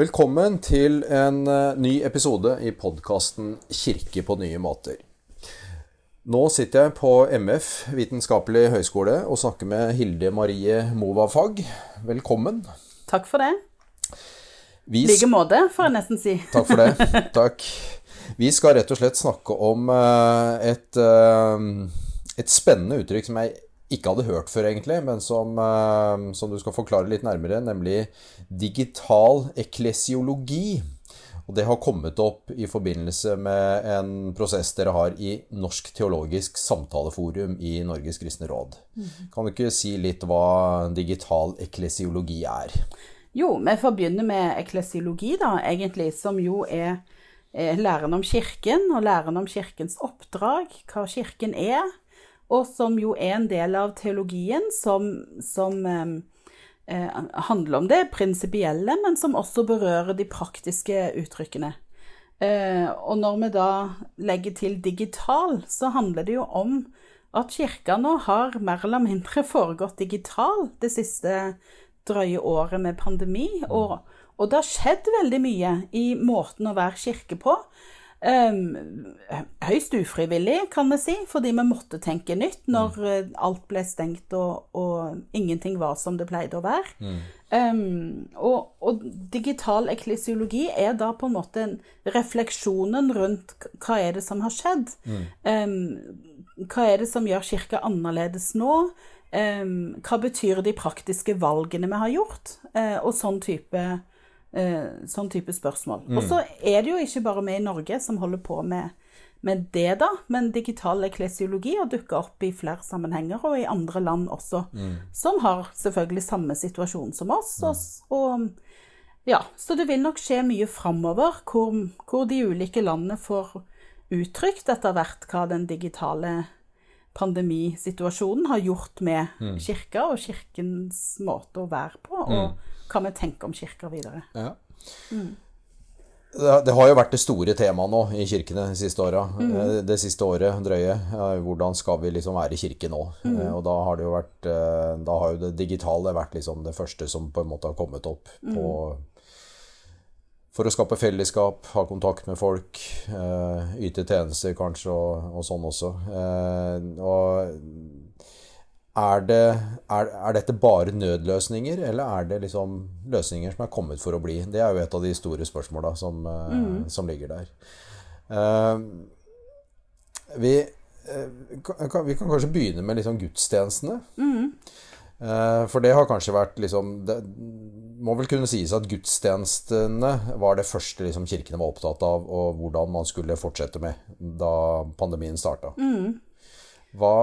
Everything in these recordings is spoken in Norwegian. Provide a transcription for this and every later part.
Velkommen til en eh, ny episode i podkasten 'Kirke på nye måter'. Nå sitter jeg på MF vitenskapelig høgskole og snakker med Hilde Marie Mova Fagg. Velkommen. Takk for det. I like måte, får jeg nesten si. Takk for det. Takk. Vi skal rett og slett snakke om eh, et, eh, et spennende uttrykk som jeg ikke hadde hørt før, egentlig, men som, eh, som du skal forklare litt nærmere, nemlig digital eklesiologi. Og det har kommet opp i forbindelse med en prosess dere har i Norsk teologisk samtaleforum i Norges kristne råd. Kan du ikke si litt hva digital eklesiologi er? Jo, vi får begynne med eklesiologi, da, egentlig, som jo er læren om kirken, og læren om kirkens oppdrag, hva kirken er, og som jo er en del av teologien som, som eh, eh, handler om det prinsipielle, men som også berører de praktiske uttrykkene. Eh, og når vi da legger til digital, så handler det jo om at kirka nå har mer eller mindre foregått digital det siste drøye året med pandemi. Og, og det har skjedd veldig mye i måten å være kirke på. Um, høyst ufrivillig, kan vi si, fordi vi måtte tenke nytt når uh, alt ble stengt og, og, ingenting var som det pleide å være. Mm. Um, og, og, digital eklesiologi er da på en måte refleksjonen rundt hva er det som har skjedd. Mm. Um, hva er det som gjør kirka annerledes nå? hva betyr de praktiske valgene vi har gjort? Uh, og sånn type Eh, sånn type spørsmål. Mm. Og så er det jo ikke bare vi i Norge som holder på med, med det, da. Men digital eklesiologi har dukka opp i flere sammenhenger, og i andre land også. Mm. Som har selvfølgelig samme situasjon som oss. Mm. Og, og, ja, så det vil nok skje mye framover, hvor, hvor, de ulike landene får uttrykt etter hvert hva den digitale pandemisituasjonen har gjort med mm. kirka og kirkens måte å være på. og mm hva vi tenker om kirker videre. Ja. Mm. Det har jo vært det store temaet nå i kirkene de siste åra. Mm. Eh, det siste året drøye. Hvordan skal vi liksom være i kirke nå? Mm. Eh, og da har det jo vært eh, Da har jo det digitale vært liksom det første som på en måte har kommet opp mm. på For å skape fellesskap, ha kontakt med folk, yte tjenester kanskje, og, og sånn også. Og er, det, er, er, dette bare nødløsninger, eller er det liksom løsninger som er kommet for å bli? Det er jo et av de store spørsmåla som, eh, mm. som, ligger der. Uh, vi, uh, kan, vi, kan, kanskje begynne med liksom gudstjenestene. Mm. Uh, for det har kanskje vært liksom Det må vel kunne sies at gudstjenestene var det første liksom, kirkene var opptatt av, og hvordan man skulle fortsette med da pandemien starta. Mm. Hva,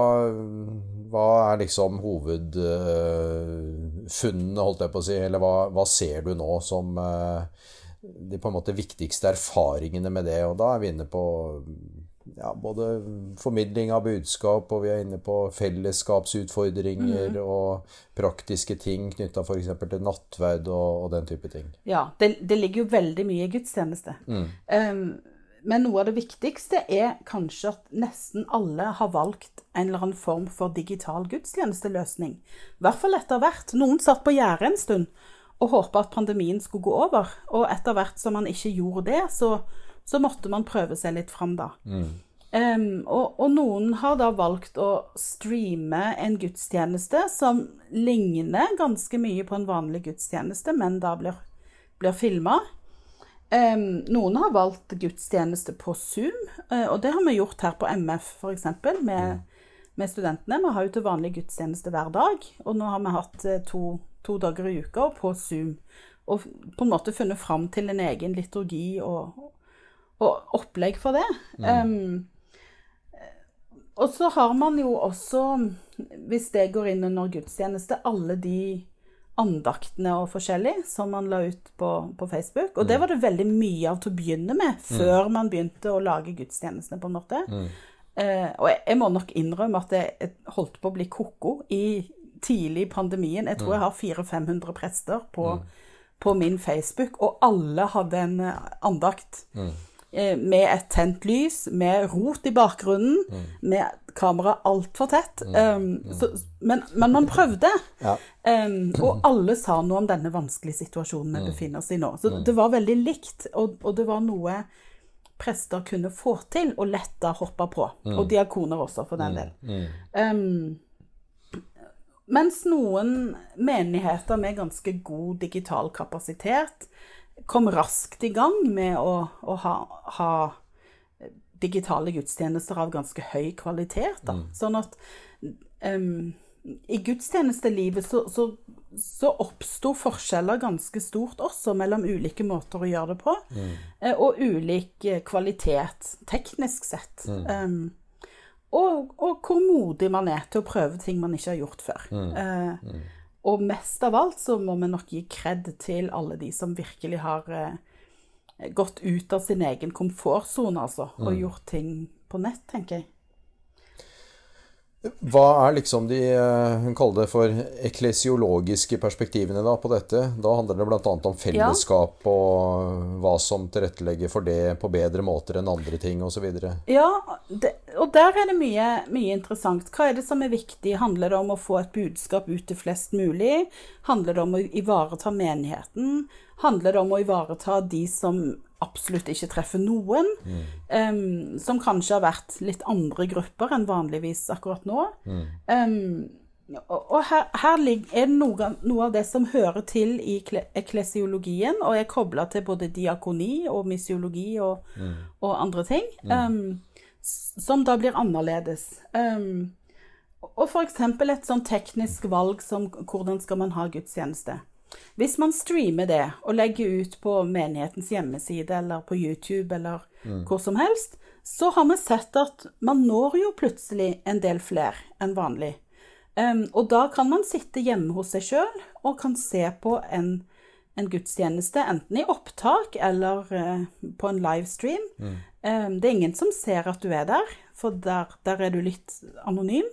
hva, er liksom hovedfunnene, holdt jeg på å si, eller hva, hva ser du nå som uh, de på en måte viktigste erfaringene med det? Og da er vi inne på ja, både formidling av budskap, og vi er inne på fellesskapsutfordringer mm. og praktiske ting knytta f.eks. til nattverd og, og, den type ting. Ja, det, det, ligger jo veldig mye i gudstjeneste. Mm. Um, men noe av det viktigste er kanskje at nesten alle har valgt en eller annen form for digital gudstjenesteløsning. I hvert fall etter hvert. Noen satt på gjerdet en stund og håpa at pandemien skulle gå over. Og etter hvert som man ikke gjorde det, så, så måtte man prøve seg litt fram da. Mm. Um, og, og, noen har da valgt å streame en gudstjeneste som ligner ganske mye på en vanlig gudstjeneste, men da blir, blir filma. Um, noen har valgt gudstjeneste på Zoom, uh, og det har vi gjort her på MF f.eks. Med, mm. med studentene. Vi har jo til vanlig gudstjeneste hver dag, og nå har vi hatt uh, to, to, dager i uka på Zoom. Og på en måte funnet fram til en egen liturgi og, og opplegg for det. Mm. Um, og så har man jo også, hvis det går inn under gudstjeneste, alle de andaktene og forskjellig som man la ut på, på, Facebook. Og det mm. var det veldig mye av til å begynne med, mm. før mm. man begynte å lage gudstjenestene, på en måte. Mm. Eh, og jeg, jeg, må nok innrømme at jeg, holdt på å bli ko-ko i tidlig i pandemien. Jeg tror mm. jeg har 400-500 prester på, mm. på, min Facebook, og alle hadde en eh, andakt. eh, med et tent lys, med rot i bakgrunnen, med kamera altfor tett. Um, så, men, men man prøvde. Ja. Um, og alle sa noe om denne vanskelige situasjonen vi befinner oss i nå. Så det var veldig likt, og, og det var noe prester kunne få til og lette hoppe på. Og diakoner også, for den del. Um, mens noen menigheter med ganske god digital kapasitet kom raskt i gang med å, å ha, ha digitale gudstjenester av ganske høy kvalitet. Da. Sånn at um, i gudstjenestelivet så, så, så oppsto forskjeller ganske stort også mellom ulike måter å gjøre det på, mm. og ulik eh, kvalitet teknisk sett. Um, og, og hvor modig man er til å prøve ting man ikke har gjort før. Eh, og mest av alt så må vi nok gi kred til alle de som virkelig har eh, gått ut av sin egen komfortsone, altså, og gjort ting på nett, tenker jeg. Hva er liksom de eh, hun kaller det for eklesiologiske perspektivene da på dette? Da handler det bl.a. om fellesskap og hva som tilrettelegger for det på bedre måter enn andre ting osv. Ja, det, og der er det mye, mye interessant. Hva er det som er viktig? Handler det om å få et budskap ut til flest mulig? Handler det om å ivareta menigheten? Handler det om å ivareta de som absolutt ikke treffer noen? em, som kanskje har vært litt andre grupper enn vanligvis akkurat nå? Em, og og her, her er noe, noe av det som hører til i kle- eklesiologien, og er kobla til både diakoni og misiologi og, og andre ting, s- som da blir annerledes. Og eksempel et sånn teknisk valg som hvordan skal man ha gudstjeneste. Hvis man streamer det og legger ut på menighetens hjemmeside eller på YouTube eller hvor som helst, så har vi sett at man når jo plutselig en del flere enn vanlig. Um, og da kan man sitte hjemme hos seg sjøl og kan se på en, en gudstjeneste, enten i opptak eller uh, på en livestream. Um, det er ingen som ser at du er der, for der, der er du litt anonym.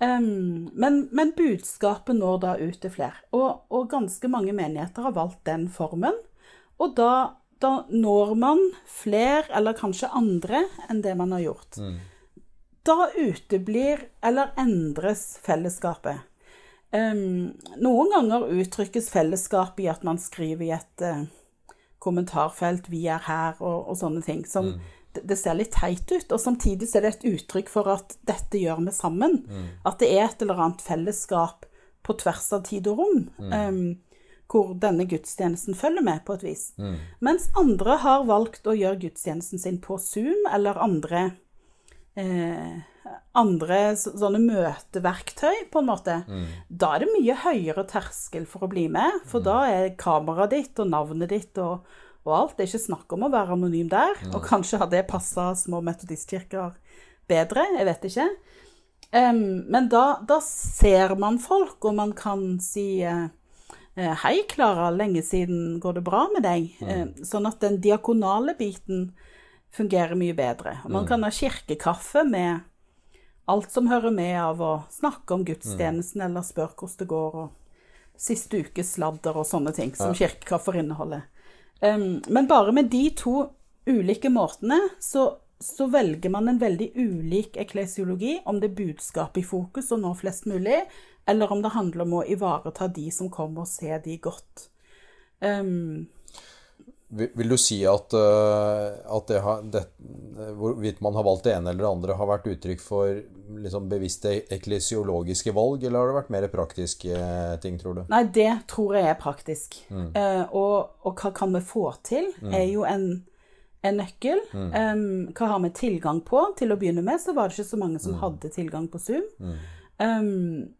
Um, men, men budskapet når da ut til flere. Og, og ganske mange menigheter har valgt den formen. Og da, da når man flere, eller kanskje andre, enn det man har gjort. Da uteblir eller endres fellesskapet. Um, noen ganger uttrykkes fellesskap i at man skriver i et uh, kommentarfelt 'vi er her' og, og sånne ting. Som det, det ser litt teit ut, og samtidig så er det et uttrykk for at dette gjør vi sammen. At det er et eller annet fellesskap på tvers av tid og rom. um, hvor denne gudstjenesten følger med, på et vis. Mens andre har valgt å gjøre gudstjenesten sin på Zoom eller andre eh, andre sånne møteverktøy, på en måte, da er det mye høyere terskel for å bli med. For da er kameraet ditt og navnet ditt og, og alt. Det er ikke snakk om å være anonym der. Og kanskje har det passa små metodistkirker bedre, jeg vet ikke. Um, men da, da ser man folk, og man kan si eh, Hei, Klara, lenge siden går det bra med deg? Uh, Sånn at den diakonale biten fungerer mye bedre. Og man kan ha kirkekaffe med alt som hører med av å snakke om gudstjenesten eller spørre hvordan det går, og siste ukes sladder og sånne ting som kirkekaffer inneholder. Um, men bare med de to ulike måtene så, så velger man en veldig ulik eklesiologi, om det er budskapet i fokus og nå flest mulig, eller om det handler om å ivareta de som kommer og ser de godt. Um, Vil du si at, eh, at det har, det, hvorvidt man har valgt det ene eller det andre, har vært uttrykk for liksom bevisste eklesiologiske valg, eller har det vært mer praktiske ting, tror du? Nei, det tror jeg er praktisk. Eh, og, og hva kan vi få til, er jo en, en nøkkel. Em, hva har vi tilgang på? Til å begynne med så var det ikke så mange som hadde tilgang på Zoom. Um,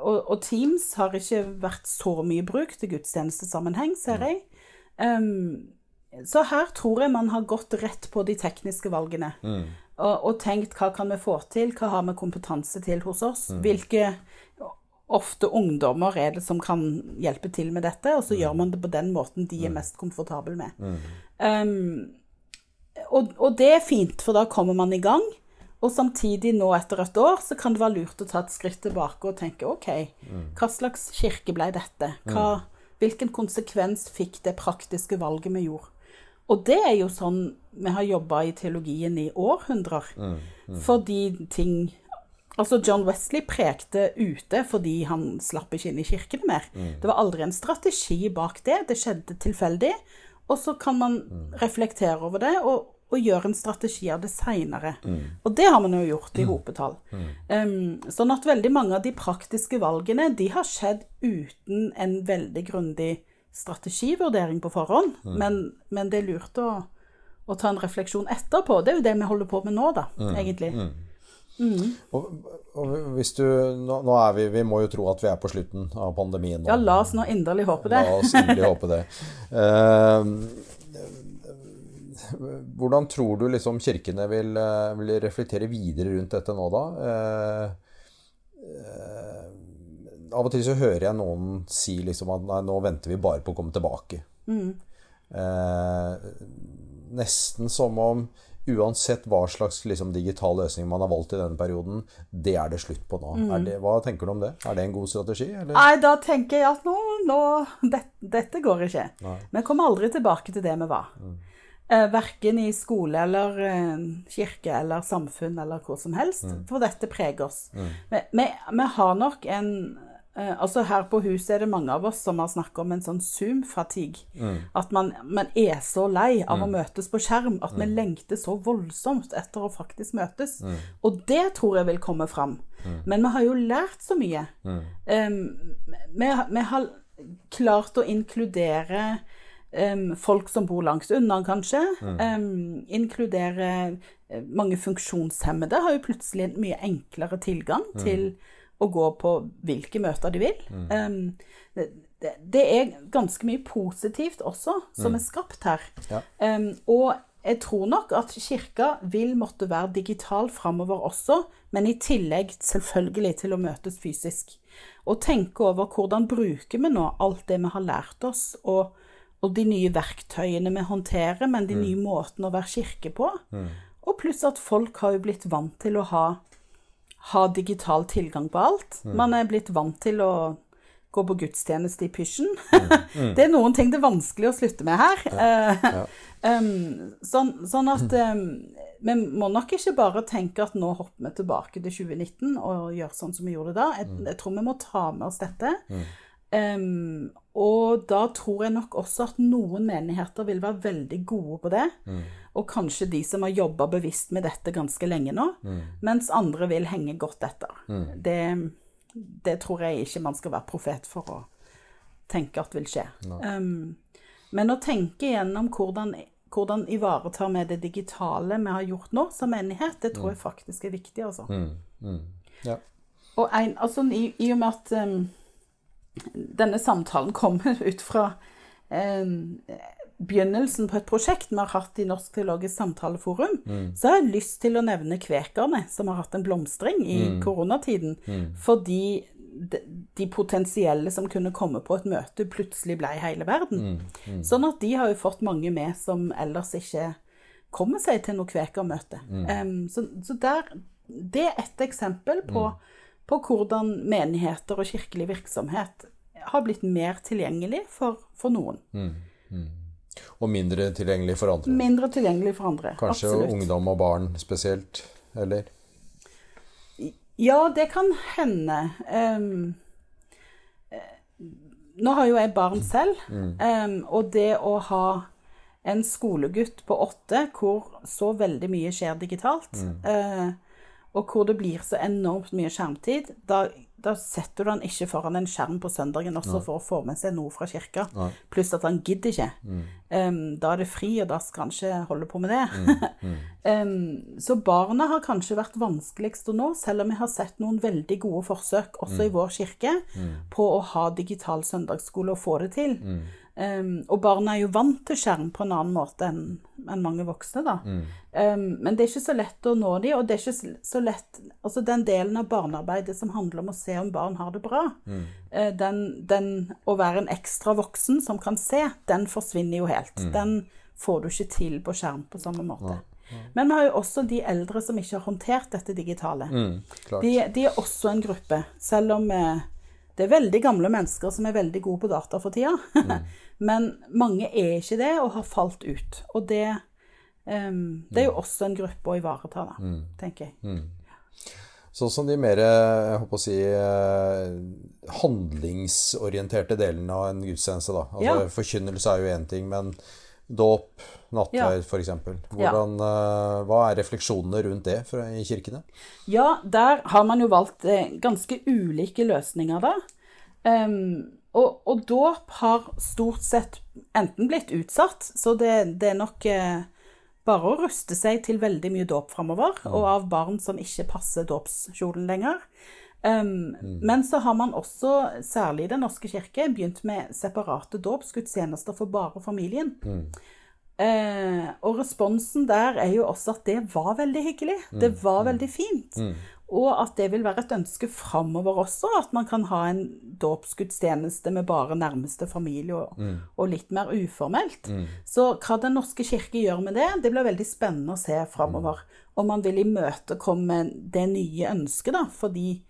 og, og Teams har ikke vært så mye bruk til gudstjenestesammenheng, ser jeg. Em, så her tror jeg man har gått rett på de tekniske valgene. Og, og tenkt hva kan vi få til, hva har vi kompetanse til hos oss? Hvilke ofte ungdommer er det som kan hjelpe til med dette, og så gjør man det på den måten de er mest komfortable med. Um, og, og det er fint, for da kommer man i gang. Og samtidig nå etter et år så kan det være lurt å ta et skritt tilbake og tenke OK, hva slags kirke ble dette? Hva, hvilken konsekvens fikk det praktiske valget vi gjorde? Og det er jo sånn vi har jobba i teologien i århundrer. Fordi ting Altså, John Wesley prekte ute fordi han slapp ikke inn i kirkene mer. Det var aldri en strategi bak det. Det skjedde tilfeldig. Og så kan man reflektere over det og, og gjøre en strategi av det seinere. Og det har man jo gjort i hopetall. Um, sånn at veldig mange av de praktiske valgene de har skjedd uten en veldig grundig strategivurdering på forhånd. Men, men det er lurt å, å ta en refleksjon etterpå. Det er jo det vi holder på med nå, da, egentlig. Og, og hvis du nå, nå er vi Vi må jo tro at vi er på slutten av pandemien nå. Ja, la oss nå inderlig håpe det. La oss inderlig håpe det. Eh, hvordan tror du liksom kirkene vil, eh, vil reflektere videre rundt dette nå, da? Eh, eh, av og til så hører jeg noen si liksom at nei, nå venter vi bare på å komme tilbake. Eh, nesten som om uansett hva slags liksom, digital løsning man har valgt i denne perioden, det er det slutt på nå. Er det, hva tenker du om det? Er det en god strategi? Eller? Nei, da tenker jeg at nå, nå det, Dette går ikke. Nei. Vi kommer aldri tilbake til det vi var. Eh, verken i skole eller eh, kirke eller samfunn eller hvor som helst. For dette preger oss. Vi, vi, vi har nok en eh, Altså Her på huset er det mange av oss som har snakket om en sånn Zoom-fatigue. At man, man er så lei av å møtes på skjerm at vi lengter så voldsomt etter å faktisk møtes. Og det tror jeg vil komme fram. Men vi har jo lært så mye. Um, vi, vi har klart å inkludere um, folk som bor langs unna, kanskje. Um, inkludere eh, mange funksjonshemmede har jo plutselig en mye enklere tilgang til å gå på hvilke møter de vil. Um, det, det, er ganske mye positivt også som er skapt her. Ja. Og jeg tror nok at kirka vil måtte være digital framover også, men i tillegg selvfølgelig til å møtes fysisk. Og tenke over hvordan bruker vi nå alt det vi har lært oss, og, og de nye verktøyene vi håndterer, men de nye måtene å være kirke på. Og pluss at folk har jo blitt vant til å ha, ha digital tilgang på alt. Man er blitt vant til å gå på gudstjeneste i pysjen. det er noen ting det er vanskelig å slutte med her. Eh, um, sånn, sånn at um, vi må nok ikke bare tenke at nå hopper vi tilbake til 2019 og gjør sånn som vi gjorde da. Jeg, jeg tror vi må ta med oss dette. Um, og da tror jeg nok også at noen menigheter vil være veldig gode på det. Og kanskje de som har jobba bevisst med dette ganske lenge nå. Mens andre vil henge godt etter. Det, det tror jeg ikke man skal være profet for å tenke at vil skje. Um, men å tenke gjennom hvordan, hvordan ivaretar vi det digitale vi har gjort nå som menighet, det tror jeg faktisk er viktig. altså. Ja. Og en, altså, i, i og med at um, denne samtalen kommer ut fra eh, begynnelsen på et prosjekt vi har hatt i Norsk teologisk samtaleforum, så har jeg lyst til å nevne kvekerne, som har hatt en blomstring i koronatiden. Fordi de, de potensielle som kunne komme på et møte, plutselig ble hele verden. Sånn at de har jo fått mange med som ellers ikke kommer seg til noe kvekermøte. Um, så så der, det er ett eksempel på, på hvordan menigheter og kirkelig virksomhet har blitt mer tilgjengelig for, for noen. Og mindre tilgjengelig for andre. Mindre tilgjengelig for andre. Kanskje absolutt. ungdom og barn spesielt, eller? Ja, det kan hende. Eh, nå har jo jeg barn selv, ehm, og det å ha en skolegutt på åtte hvor så veldig mye skjer digitalt, eh, og hvor det blir så enormt mye skjermtid, da, da setter du han ikke foran en skjerm på søndagen også for å få med seg noe fra kirka. Pluss at han gidder ikke. Ehm, da er det fri, og da skal han ikke holde på med det. Ehm, så barna har kanskje vært vanskeligst å nå, selv om vi har sett noen veldig gode forsøk også i vår kirke på å ha digital søndagsskole og få det til. Ehm, og barna er jo vant til skjerm på en annen måte enn en mange voksne, da. Ehm, men det er ikke så lett å nå dem, og det er ikke så- lett Altså den delen av barnearbeidet som handler om å se om barn har det bra, eh, den, den å være en ekstra voksen som kan se, den forsvinner jo helt. Den får du ikke til på skjerm på samme måte. Men vi har jo også de eldre som ikke har håndtert dette digitale. Mm. De, de er også en gruppe, selv om vi det er veldig gamle mennesker som er veldig gode på data for tida. Men mange er ikke det, og har falt ut. Og det, um, det er jo også en gruppe å ivareta, da, tenker jeg. Sånn som de mer jeg håper å si, eh, handlingsorienterte delene av en gudstjeneste. da. Altså, Ja. Forkynnelse er jo én ting, men dåp, nattverd Ja. f.eks. Ja. Eh, Hva er refleksjonene rundt det fra, i kirkene? Ja, der har man jo valgt eh, ganske ulike løsninger, da. Um, og, og dåp har stort sett enten blitt utsatt, så det, det er nok eh, bare å ruste seg til veldig mye dåp framover, og av barn som ikke passer dåpskjolen lenger. Ehm, Men så har man også, særlig i Den norske kirke, begynt med separate dåpsgudstjenester for bare familien. Eh, og responsen der er jo også at det var veldig hyggelig. Det var veldig fint. Og at det vil være et ønske framover også, at man kan ha en dåpsgudstjeneste med bare nærmeste familie og, og litt mer uformelt. Så hva Den norske kirke gjør med det, det blir veldig spennende å se framover. Om man vil imøtekomme det nye ønsket, da, fordi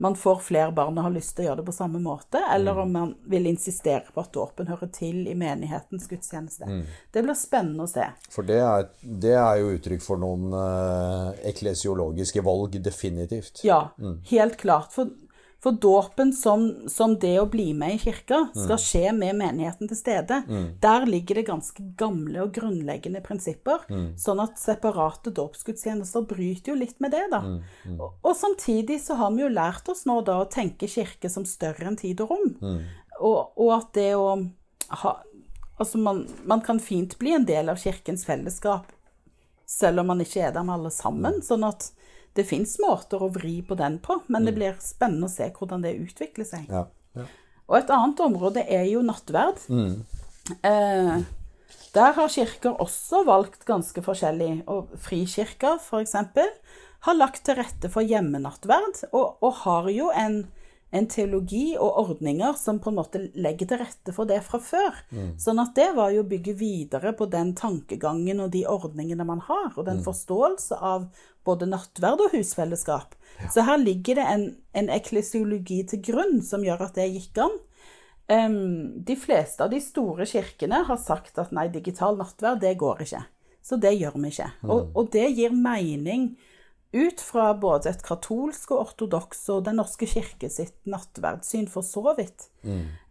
man får flere barn og har lyst til å gjøre det på samme måte, eller om man vil insistere på at dåpen hører til i menighetens gudstjeneste. Det blir spennende å se. For det er, det er jo uttrykk for noen eh, eklesiologiske valg, definitivt. Ja, helt klart. For, for dåpen som, som det å bli med i kirka skal skje med menigheten til stede. Der ligger det ganske gamle og grunnleggende prinsipper. Sånn at separate dåpsgudstjenester bryter jo litt med det, da. Og, og samtidig så har vi jo lært oss nå da å tenke kirke som større enn tid og rom. Og, og at det å ha Altså, man, man kan fint bli en del av kirkens fellesskap selv om man ikke er der med alle sammen. Sånn at det fins måter å vri på den på, men det blir spennende å se hvordan det utvikler seg. Ja. ja. Og et annet område er jo nattverd. Eh, der har kirker også valgt ganske forskjellig. Og frikirker, f.eks., har lagt til rette for hjemmenattverd, og, og har jo en, en teologi og ordninger som på en måte legger til rette for det fra før. Sånn at det var jo å bygge videre på den tankegangen og de ordningene man har, og den forståelse av både nattverd og husfellesskap. Så her ligger det en, en eklesiologi til grunn som gjør at det gikk an. Um, de fleste av de store kirkene har sagt at nei, digital nattverd, det går ikke. Så det gjør vi ikke. Og, og det gir mening ut fra både et katolsk og ortodoks og Den norske kirke sitt nattverdsyn, for så vidt.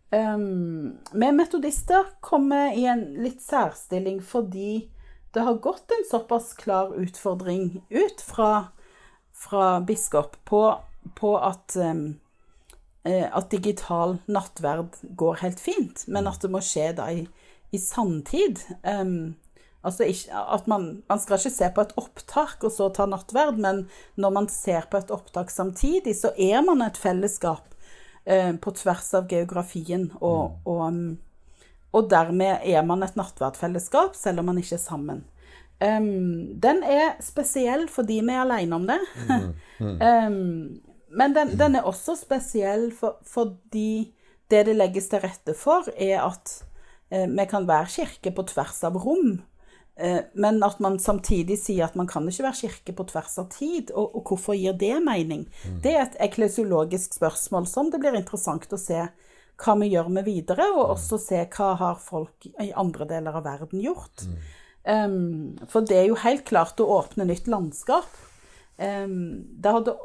Um, vi metodister kommer i en litt særstilling fordi det har gått en såpass klar utfordring ut fra, fra biskop på, på at, um, at digital nattverd går helt fint, men at det må skje da i, i sanntid. Um, Altså at man, man skal ikke se på et opptak og så ta nattverd, men når man ser på et opptak samtidig, så er man et fellesskap eh, på tvers av geografien. Og, og, um, og dermed er man et nattverdfellesskap, selv om man ikke er sammen. Um, den er spesiell fordi vi er alene om det. um, men den, den, er også spesiell for, fordi det det legges til rette for, er at eh, vi kan være kirke på tvers av rom. Eh, Men at man samtidig sier at man kan ikke være kirke på tvers av tid. Og, og hvorfor gir det mening? Det er et eklesiologisk spørsmål som det blir interessant å se hva vi gjør med videre, og også se hva har folk i andre deler av verden gjort. Um, for det er jo helt klart å åpne nytt landskap. Um, hadde,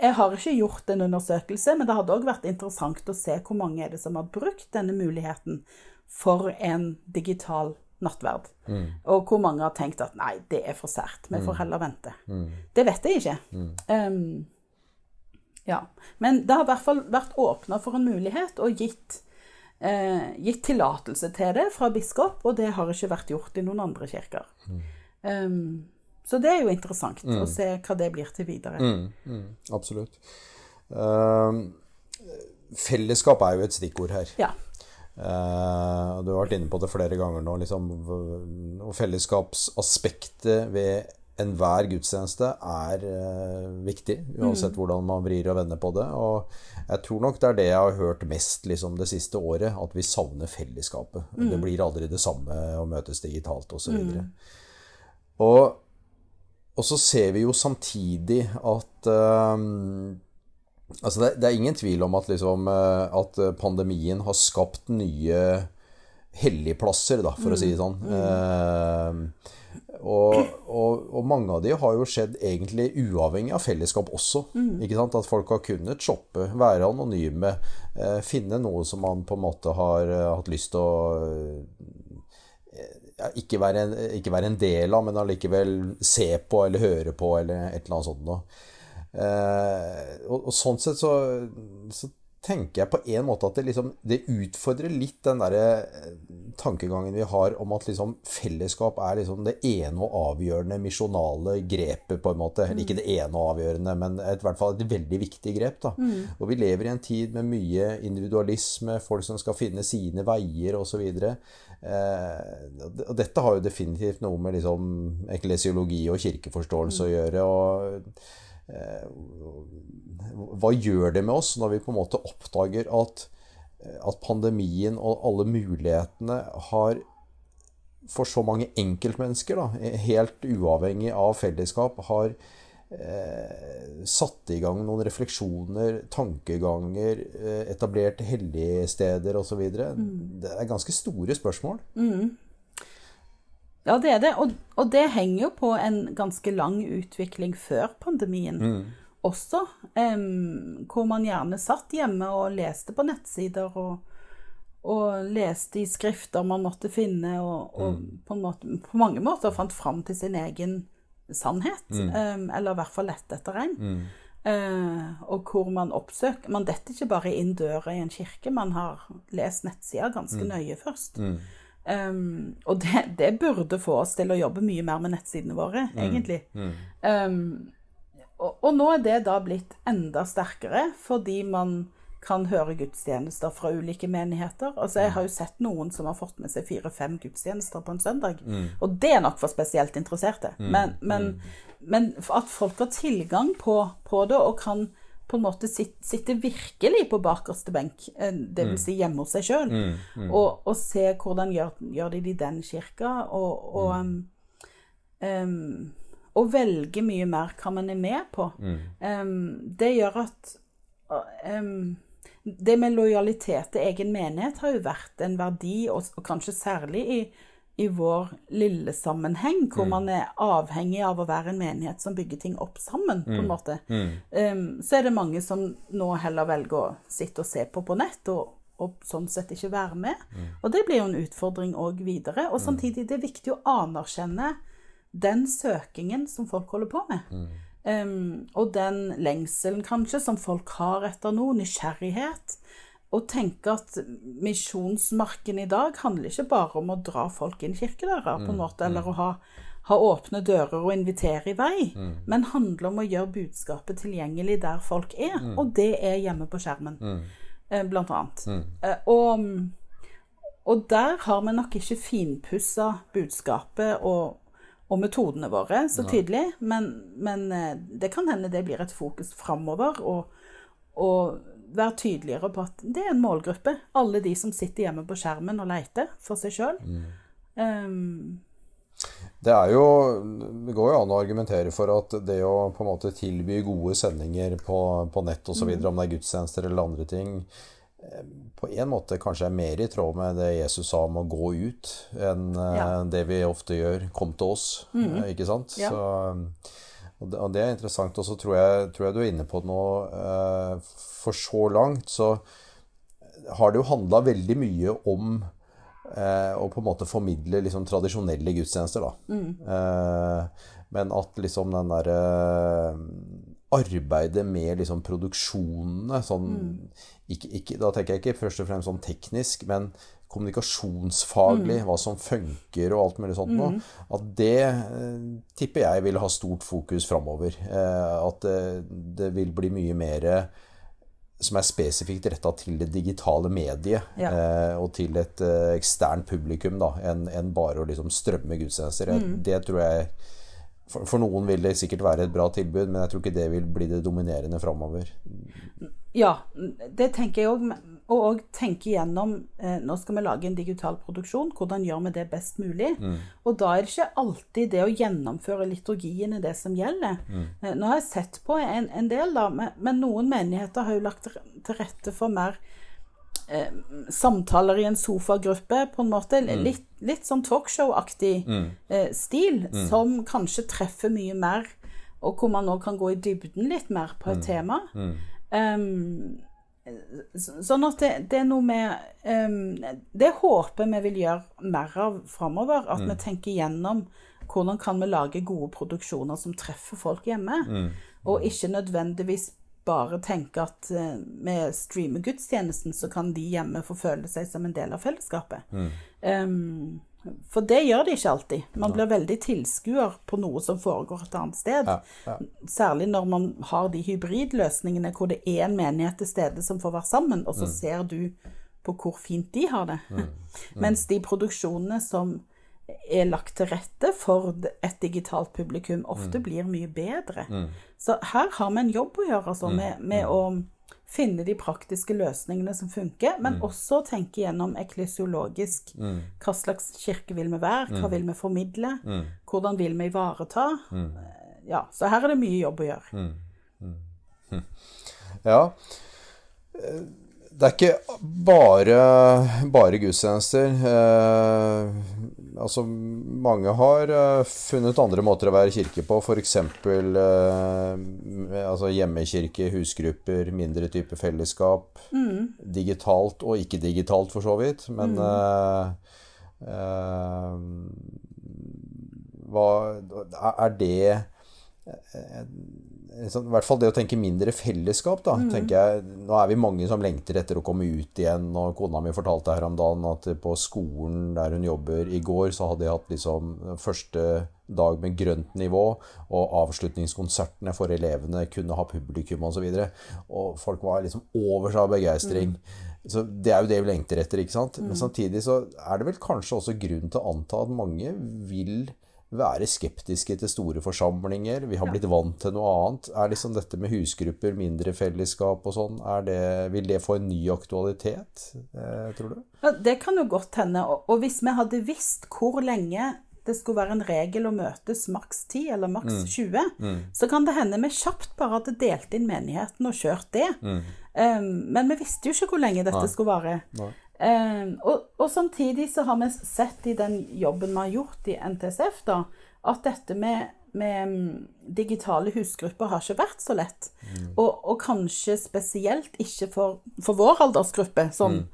jeg har ikke gjort en undersøkelse, men det hadde òg vært interessant å se hvor mange er det som har brukt denne muligheten for en digital nattverd. Og hvor mange har tenkt at nei, det er for sært, vi får heller vente. Det vet jeg ikke. Um, ja. Men det har i hvert fall vært åpna for en mulighet og gitt, eh, gitt tillatelse til det fra biskop, og det har ikke vært gjort i noen andre kirker. Um, så det er jo interessant å se hva det blir til videre. Mm, mm, absolutt. Uh, fellesskap er jo et stikkord her. Ja. Uh, du har vært inne på det flere ganger nå. Liksom, og fellesskapsaspektet ved enhver gudstjeneste er uh, viktig, uansett hvordan man vrir og vender på det. Og jeg tror nok det er det jeg har hørt mest liksom, det siste året, at vi savner fellesskapet. Det blir aldri det samme å møtes digitalt osv. Mm. Og, og så ser vi jo samtidig at uh, Altså det, det, er ingen tvil om at, liksom, eh, at pandemien har skapt nye helligplasser, da, for mm. å si det sånn. Mm. Eh, og, og, og, mange av de har jo skjedd egentlig uavhengig av fellesskap også. Mm. ikke sant? At folk har kunnet shoppe, være anonyme, eh, finne noe som man på en måte har uh, hatt lyst til å eh, ja, ikke, være en, ikke, være en, del av, men allikevel se på eller høre på eller et eller annet sånt noe. Eh, og, og, sånn sett så, så tenker jeg på en måte at det, liksom, det utfordrer litt den der eh, tankegangen vi har om at liksom fellesskap er liksom det ene og avgjørende misjonale grepet, på en måte. Mm. Ikke det ene og avgjørende, men et, i hvert fall et veldig viktig grep. da. Mm. Og vi lever i en tid med mye individualisme, folk som skal finne sine veier osv. Eh, og dette har jo definitivt noe med liksom eklesiologi og kirkeforståelse mm. å gjøre. og hva gjør det med oss når vi på en måte oppdager at, eh, at pandemien og alle mulighetene har for så mange enkeltmennesker, da, helt uavhengig av fellesskap, har eh, satt i gang noen refleksjoner, tankeganger, eh, etablert helligsteder osv. Mm. Det er ganske store spørsmål. Mm. Ja, det er det. Og, og, det henger jo på en ganske lang utvikling før pandemien mm. også. Um, hvor man gjerne satt hjemme og leste på nettsider og, og leste i skrifter man måtte finne, og, og mm. på, måte, på, mange måter fant fram til sin egen sannhet. Mm. Um, eller i hvert fall lette etter en. Uh, og hvor man oppsøker Man detter ikke bare inn døra i en kirke, man har lest nettsida ganske mm. nøye først. Mm. Um, og det, det, burde få oss til å jobbe mye mer med nettsidene våre, mm. egentlig. Mm. Um, og, og, nå er det da blitt enda sterkere, fordi man kan høre gudstjenester fra ulike menigheter. Altså, Jeg har jo sett noen som har fått med seg fire-fem gudstjenester på en søndag. Mm. Og det er nok for spesielt interesserte. Mm. Men, men, mm. men, at folk har tilgang på, på det og kan på en måte sitter virkelig på bakerste benk, eh, dvs. Mm. Si hjemme hos seg sjøl, mm, mm. og, og, se hvordan gjør, gjør de det i den kirka, og, og, um, um, og, velge mye mer hva man er med på. Um, det gjør at Det med lojalitet til egen menighet har jo vært en verdi, og, og kanskje særlig i i vår lille sammenheng, hvor mm. man er avhengig av å være en menighet som bygger ting opp sammen, på en mm. måte, mm. um, så er det mange som nå heller velger å sitte og se på på nett, og, og sånn sett ikke være med. Mm. Og det blir jo en utfordring òg videre. Og mm. samtidig det er viktig å anerkjenne den søkingen som folk holder på med. Um, og den lengselen, kanskje, som folk har etter noe, nysgjerrighet å tenke at misjonsmarken i dag handler ikke bare om å dra folk inn kirkedører, på en mm, måte, eller mm. å ha, ha, åpne dører og invitere i vei, mm. men handler om å gjøre budskapet tilgjengelig der folk er. Mm. Og det er hjemme på skjermen, mm. eh, blant annet. Mm. Eh, og, og, der har vi nok ikke finpussa budskapet og, og metodene våre så tydelig, men, men, eh, det kan hende det blir et fokus framover. og og være tydeligere på at det er en målgruppe. Alle de som sitter hjemme på skjermen og leter for seg sjøl. Mm. Um, det er jo Det går jo an å argumentere for at det å på en måte tilby gode sendinger på, på nett osv., mm. om det er gudstjenester eller andre ting, eh, på en måte kanskje er mer i tråd med det Jesus sa om å gå ut, enn eh, ja. det vi ofte gjør. Kom til oss, mm. ikke sant? Ja. Så og det, er interessant. Og så tror, tror jeg, du er inne på noe eh, For så langt så har det jo handla veldig mye om eh, å på en måte formidle liksom, tradisjonelle gudstjenester, da. Mm. Eh, men at liksom den derre arbeidet med liksom produksjonene sånn mm. ikke, ikke, Da tenker jeg ikke først og fremst sånn teknisk, men kommunikasjonsfaglig, mm. hva som funker og alt mulig sånt noe, mm. at det eh, tipper jeg vil ha stort fokus framover. Eh, at det, det, vil bli mye mer som er spesifikt retta til det digitale mediet ja. eh, og til et eh, eksternt publikum enn en bare å liksom strømme gudstjenester. Mm. Det tror jeg for, for, noen vil det sikkert være et bra tilbud, men jeg tror ikke det vil bli det dominerende framover. Ja, det tenker jeg òg. Og òg tenke gjennom eh, Nå skal vi lage en digital produksjon. Hvordan gjør vi det best mulig? Og da er det ikke alltid det å gjennomføre liturgien er det som gjelder. Eh, nå har jeg sett på en, en del, da, men, men noen menigheter har jo lagt til- rette for mer eh, samtaler i en sofagruppe, på en måte. Litt, litt sånn talkshow-aktig eh, stil, som kanskje treffer mye mer, og hvor man nå kan gå i dybden litt mer på et tema. Um, sånn at det, det er noe med um, Det håper vi vil gjøre mer av framover. At vi tenker gjennom hvordan kan vi lage gode produksjoner som treffer folk hjemme. Og ikke nødvendigvis bare tenke at uh, vi streamer-gudstjenesten så kan de hjemme få føle seg som en del av fellesskapet. Um, for det gjør de ikke alltid. Man blir veldig tilskuer på noe som foregår et annet sted. Ja, ja. Særlig når man har de hybridløsningene hvor det er en menighet til stede som får være sammen, og så ser du på hvor fint de har det. Mens de produksjonene som er lagt til rette for et digitalt publikum, ofte blir mye bedre. Så her har vi en jobb å gjøre altså, med, med å finne de praktiske løsningene som funker, men også tenke gjennom eklesiologisk hva slags kirke vil vi være, hva vil vi formidle, hvordan vil vi ivareta. Ja, så her er det mye jobb å gjøre. Ja. Eh, Det er ikke bare, bare gudstjenester. Eh, altså, mange har eh, funnet andre måter å være kirke på, f.eks. Eh, altså hjemmekirke, husgrupper, mindre type fellesskap. Digitalt og ikke digitalt, for så vidt. Men eh, eh, hva Er det sånn, I hvert fall det å tenke mindre fellesskap, da. tenker jeg, Nå er vi mange som lengter etter å komme ut igjen. og Kona mi fortalte her om dagen at på skolen der hun jobber i går, så hadde de hatt liksom første dag med grønt nivå, og avslutningskonsertene for elevene kunne ha publikum osv. Og, så og folk var liksom over seg av begeistring. Så Det er jo det vi lengter etter. ikke sant? Men samtidig så er det vel kanskje også grunn til å anta at mange vil være skeptiske til store forsamlinger. Vi har blitt vant til noe annet. Er liksom dette med husgrupper, mindre fellesskap og sånn, er det, vil det få en ny aktualitet, eh, tror du? Ja, det kan jo godt hende. Og, hvis vi hadde visst hvor lenge det skulle være en regel å møtes maks 10 eller maks 20, så kan det hende vi kjapt bare hadde delt inn menigheten og kjørt det. Um, men vi visste jo ikke hvor lenge dette skulle vare. Nei. Um, og, og samtidig så har vi sett i den jobben vi har gjort i NTSF, da, at dette med, med mm, digitale husgrupper har ikke vært så lett. Og, og kanskje spesielt ikke for, for vår aldersgruppe, sånn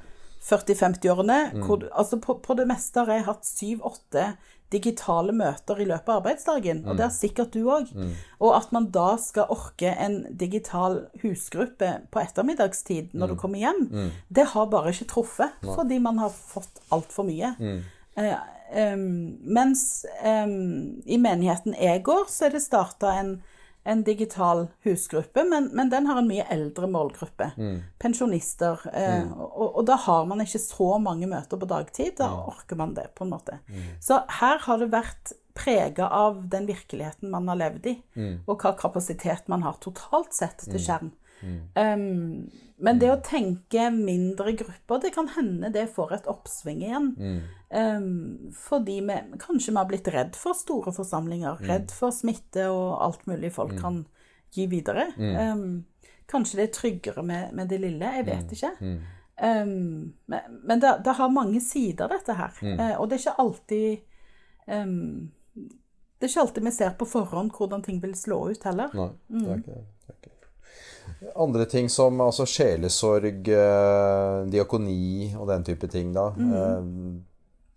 40-50-årene. Mm. Altså på, på det meste har jeg hatt syv-åtte digitale møter i løpet av arbeidsdagen, og det har sikkert du òg. Og at man da skal orke en digital husgruppe på ettermiddagstid når du kommer hjem, det har bare ikke truffet, fordi man har fått altfor mye. Eh, um, mens um, i menigheten jeg går, så er det starta en, en digital husgruppe, men, men den har en mye eldre målgruppe. Pensjonister. Eh, og, og da har man ikke så mange møter på dagtid. Da orker man det, på en måte. Så her har det vært prega av den virkeligheten man har levd i, og hva kapasitet man har totalt sett til skjerm. Um, men det å tenke mindre grupper, det kan hende det får et oppsving igjen. Um, fordi vi kanskje vi har blitt redd for store forsamlinger. Redd for smitte og alt mulig folk kan gi videre. Um, kanskje det er tryggere med, med det lille. Jeg vet ikke. Um, men men det, det har mange sider, dette her. Eh, og det er ikke alltid um, Det er ikke alltid vi ser på forhånd hvordan ting vil slå ut heller. Nei, det er ikke det. Er ikke. Andre ting som altså sjelesorg, eh, diakoni og den type ting, da. Mm.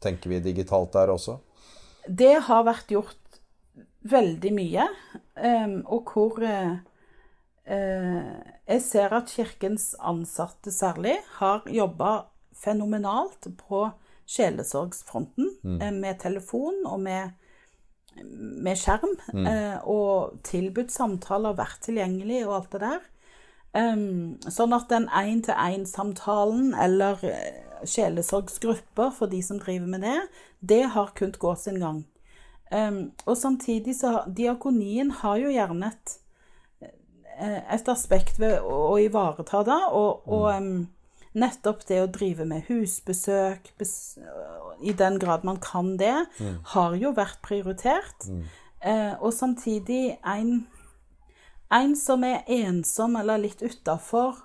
tenker vi digitalt der også? Det har vært gjort veldig mye, og hvor eh, eh, jeg ser at kirkens ansatte særlig har jobba fenomenalt på sjelesorgsfronten, Mm. med telefon og med, med skjerm, Mm. og tilbudt samtaler, vært tilgjengelig og alt det der. Em, sånn at den én-til-én-samtalen eller eh, sjelesorgsgrupper for de som driver med det, det har kunnet gå sin gang. Um, og samtidig så diakonien har jo gjerne et, eh, et aspekt ved å, å ivareta det, og, og um, nettopp det å drive med husbesøk, bes, i den grad man kan det, har jo vært prioritert. Eh, og samtidig en, en som er ensom eller litt utafor,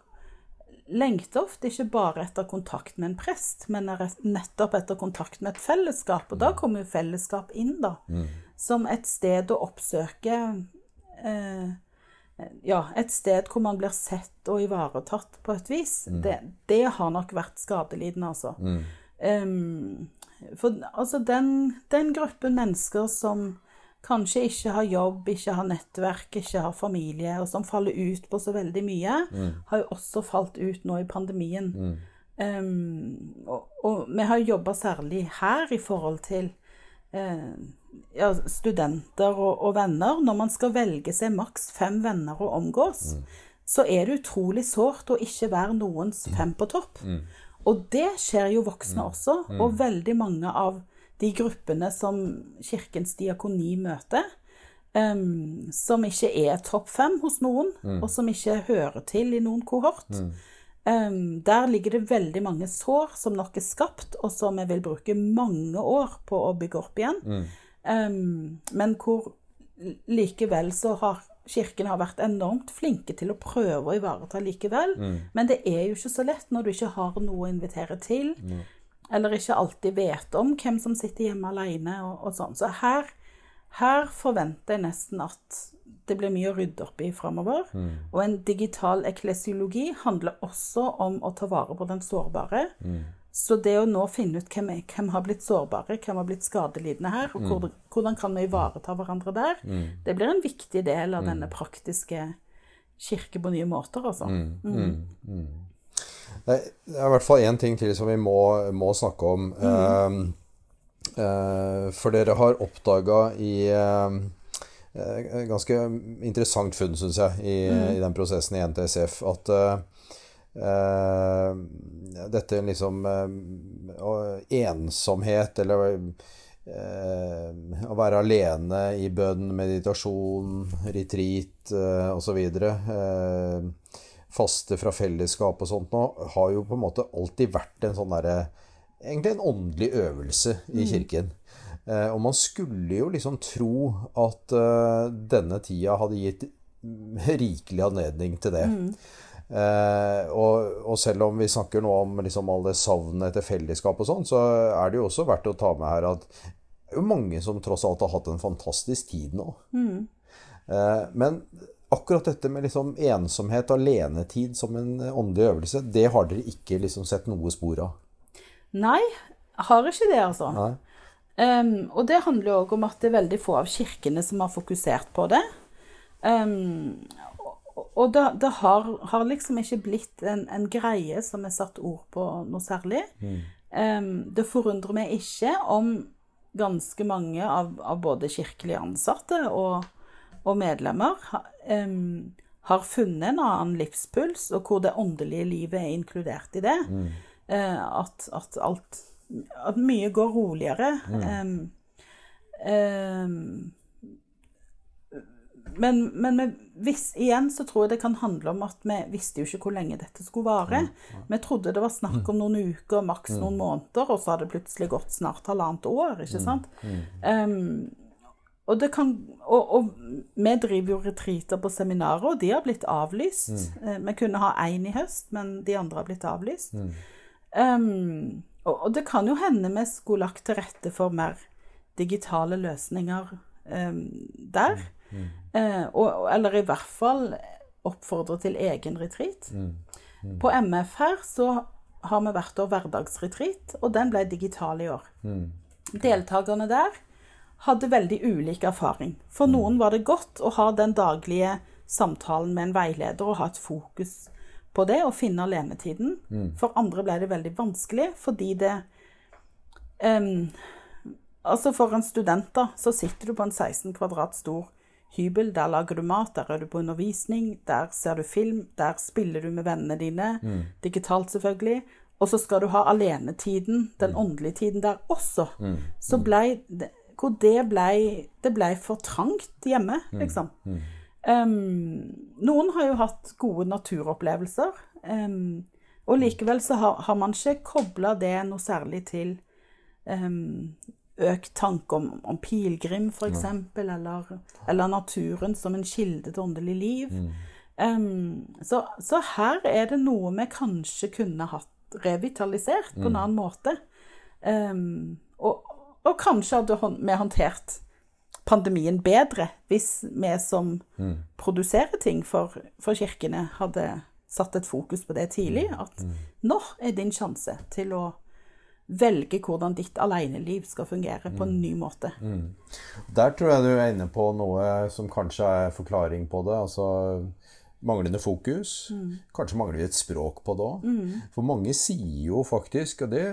lengter ofte ikke bare etter kontakt med en prest, men nettopp etter kontakt med et fellesskap. Og da kommer jo fellesskap inn, da. Som et sted å oppsøke eh, Ja, et sted hvor man blir sett og ivaretatt på et vis. Det, det har nok vært skadelidende, altså. Em, for altså, den, den gruppen mennesker som kanskje ikke har jobb, ikke har nettverk, ikke har familie, og som faller ut på så veldig mye, har jo også falt ut nå i pandemien. Em, og, og vi har jobba særlig her i forhold til uh, ja, studenter og, og venner. Når man skal velge seg maks fem venner å omgås, så er det utrolig sårt å ikke være noens fem på topp. Og det skjer jo voksne også, og veldig mange av de gruppene som Kirkens diakoni møter, um, som ikke er topp fem hos noen, og som ikke hører til i noen kohort. em, der ligger det veldig mange sår som nok er skapt, og som vi vil bruke mange år på å bygge opp igjen. Em, men hvor likevel så har Kirken har vært enormt flinke til å prøve å ivareta likevel. Men det er jo ikke så lett når du ikke har noe å invitere til, eller ikke alltid vet om hvem som sitter hjemme alene og, og sånn. Så her, her forventer jeg nesten at det blir mye å rydde opp i framover. Og en digital eklesiologi handler også om å ta vare på den sårbare. Så det å nå finne ut hvem, hvem har blitt sårbare, hvem har blitt skadelidende her, og hvordan, hvordan kan vi ivareta hverandre der, det blir en viktig del av denne praktiske kirke på nye måter, altså. Det er i hvert fall én ting til som vi må, må snakke om. Eh, eh, for dere har oppdaga i eh, eh, Ganske interessant funn, syns jeg, i, i den prosessen i NTSF, at dette liksom Ensomhet, eller eh, å være alene i bønn, meditasjon, retreat eh, osv. Eh, faste fra fellesskap og sånt nå, har jo på en måte alltid vært en sånn derre Egentlig en åndelig øvelse i kirken. Mm. og man skulle jo liksom tro at eh, denne tida hadde gitt rikelig anledning til det. Eh, og, og selv om vi snakker nå om liksom all det savnet etter fellesskap og sånn, så er det jo også verdt å ta med her at det er jo mange som tross alt har hatt en fantastisk tid nå. Eh, men akkurat dette med liksom ensomhet, alenetid som en åndelig øvelse, det har dere ikke liksom sett noe spor av. Nei, har ikke det, altså. Um, og det handler òg om at det er veldig få av kirkene som har fokusert på det. Um, og det, det har, har liksom ikke blitt en, en greie som er satt ord på noe særlig. Em, det forundrer meg ikke om ganske mange av, av både kirkelige ansatte og, og medlemmer ha, har funnet en annen livspuls, og hvor det åndelige livet er inkludert i det. Eh, at, at alt At mye går roligere. Em, Um, men, men vi hvis, igjen så tror jeg det kan handle om at vi visste jo ikke hvor lenge dette skulle vare. Vi trodde det var snakk om noen uker, maks noen måneder, og så hadde det plutselig gått snart halvannet år. ikke sant? Em, og, det kan, og, og vi driver jo retreater på seminarer, og de har blitt avlyst. Eh, Vi kunne ha én i høst, men de andre har blitt avlyst. Em, og, og det kan jo hende vi skulle lagt til rette for mer digitale løsninger um, der. Eh, og, eller i hvert fall oppfordre til egen retreat. På MF her så har vi hvert år hverdagsretreat, og den ble digital i år. Deltakerne der hadde veldig ulik erfaring. For noen var det godt å ha den daglige samtalen med en veileder og ha et fokus på det og finne alenetiden. For andre ble det veldig vanskelig fordi det um, Altså For en student da, så sitter du på en 16 kvadrat stor hybel. Der lager du mat, der er du på undervisning, der ser du film, der spiller du med vennene dine. Digitalt, selvfølgelig. Og så skal du ha alenetiden, den åndelige tiden der også. Så blei det hvor det blei Det blei for trangt hjemme, liksom. Um, noen har jo hatt gode naturopplevelser. Um, Og likevel så har, har man ikke kobla det noe særlig til um, økt tanke om, om pilegrim, f.eks., eller, eller naturen som en kilde til åndelig liv. Em, så, så her er det noe vi kanskje kunne hatt revitalisert på en annen måte. Um, og, og kanskje hadde vi håndtert pandemien bedre hvis vi som produserer ting for, for kirkene, hadde satt et fokus på det tidlig. At nå er din sjanse til å velge hvordan ditt aleneliv skal fungere på en ny måte. Der tror jeg du er inne på noe som kanskje er forklaring på det. Altså manglende fokus. Kanskje mangler vi et språk på det òg. For mange sier jo faktisk, og det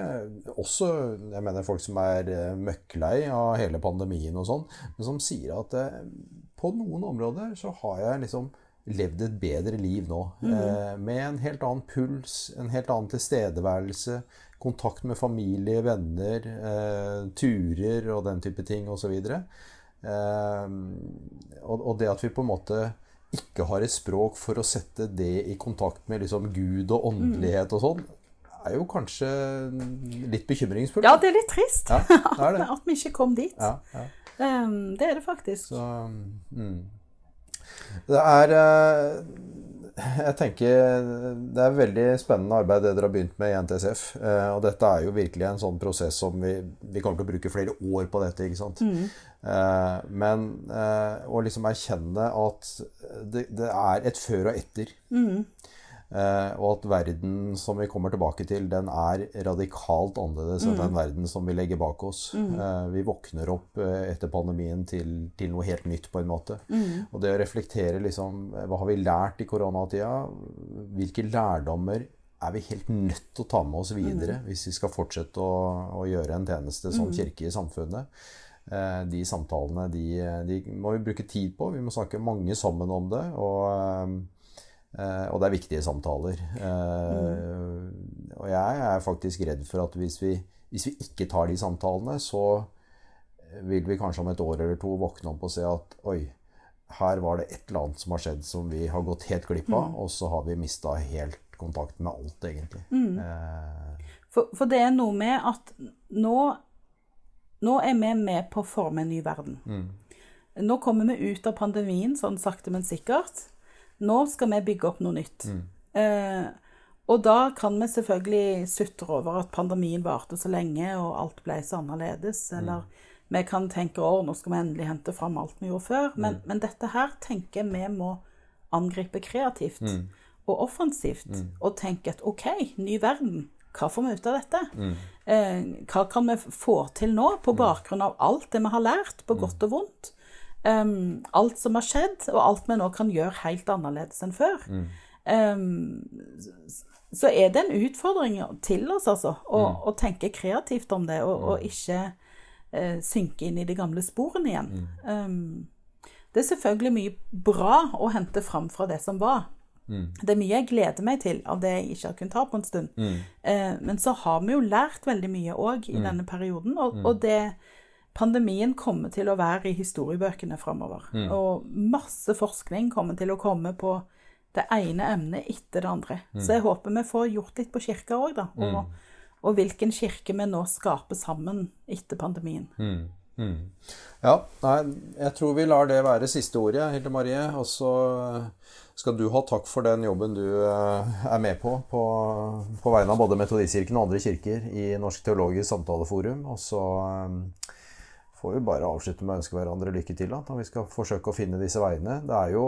også jeg mener folk som er eh, møkklei av hele pandemien og sånn, men som sier at eh, på noen områder så har jeg liksom levd et bedre liv nå. Eh, med en helt annen puls, en helt annen tilstedeværelse, kontakt med familie, venner, eh, turer og den type ting osv. Eh, og, og det at vi på en måte ikke har et språk for å sette det i kontakt med liksom Gud og åndelighet og sånn, er jo kanskje litt bekymringsfullt. Ja, det er litt trist Ja, det er det. at vi ikke kom dit. Ja, ja. Em, det er det faktisk. Så mm. Det er eh, Jeg tenker det er veldig spennende arbeid det dere har begynt med i NTSF. eh, Og dette er jo virkelig en sånn prosess som vi, vi kommer til å bruke flere år på dette. ikke sant? Mm. Men eh, å liksom erkjenne at det, det er et før og etter. Eh, og at verden som vi kommer tilbake til, den er radikalt annerledes enn den verden som vi legger bak oss. Eh, vi våkner opp eh, etter pandemien til, til noe helt nytt, på en måte. Og det å reflektere liksom eh, Hva har vi lært i koronatida? Hvilke lærdommer er vi helt nødt til å ta med oss videre hvis vi skal fortsette å, å gjøre en tjeneste som kirke i samfunnet? Eh, De samtalene de, de må vi bruke tid på. Vi må snakke mange sammen om det. Og, eh, og det er viktige samtaler. Eh, Og jeg er faktisk redd for at hvis vi, hvis vi ikke tar de samtalene, så vil vi kanskje om et år eller to våkne opp og se at oi, her var det et eller annet som har skjedd som vi har gått helt glipp av, og så har vi mista helt kontakt med alt, egentlig. Eh, For, for det er noe med at nå, nå er vi med på å forme en ny verden. Nå kommer vi ut av pandemien, sånn sakte, men sikkert. Nå skal vi bygge opp noe nytt. Eh, og da kan vi selvfølgelig sutre over at pandemien varte så lenge, og alt ble så annerledes. Eller vi kan tenke å, nå skal vi endelig hente fram alt vi gjorde før. Men, men dette her tenker vi må angripe kreativt og offensivt. Og tenke at OK, ny verden. Hva får vi ut av dette? Eh, hva kan vi få til nå, på bakgrunn av alt det vi har lært, på godt og vondt? Um, alt som har skjedd, og alt vi nå kan gjøre helt annerledes enn før. Um, så er det en utfordring til oss, altså, å, å tenke kreativt om det, og, og ikke uh, synke inn i de gamle sporene igjen. Um, det er selvfølgelig mye bra å hente fram fra det som var. Det er mye jeg gleder meg til av det jeg ikke har kunnet ha på en stund. Eh, men så har vi jo lært veldig mye òg i denne perioden, og, og det Pandemien kommer til å være i historiebøkene framover. Og masse forskning kommer til å komme på det ene emnet etter det andre. Så jeg håper vi får gjort litt på kirka òg, da. Og, og hvilken kirke vi nå skaper sammen etter pandemien. Ja, nei, jeg tror vi lar det være siste ordet, Hilde Marie. Og så skal du ha takk for den jobben du eh, er med på, på, på vegne av både Metodistkirken og andre kirker i Norsk teologisk samtaleforum. Og så eh, får vi bare avslutte med å ønske hverandre lykke til da, vi skal forsøke å finne disse veiene. Det er jo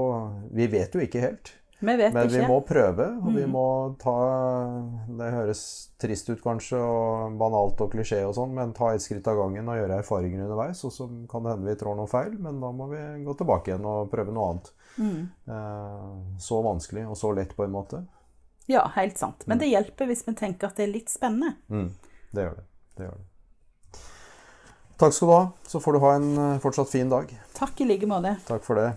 Vi vet jo ikke helt. Vi vet Men vi må prøve, og vi må ta Det høres trist ut kanskje, og banalt og klisjé og sånn, men ta et skritt av gangen og gjøre erfaringer underveis. Og så kan det hende vi trår noe feil, men da må vi gå tilbake igjen og prøve noe annet. Eh, så vanskelig og så lett på en måte. Ja, helt sant. Men det hjelper hvis vi tenker at det er litt spennende. Mm, det gjør det. Det gjør det. Takk skal du ha. Så får du ha en eh, fortsatt fin dag. Takk i like måte. Takk for det.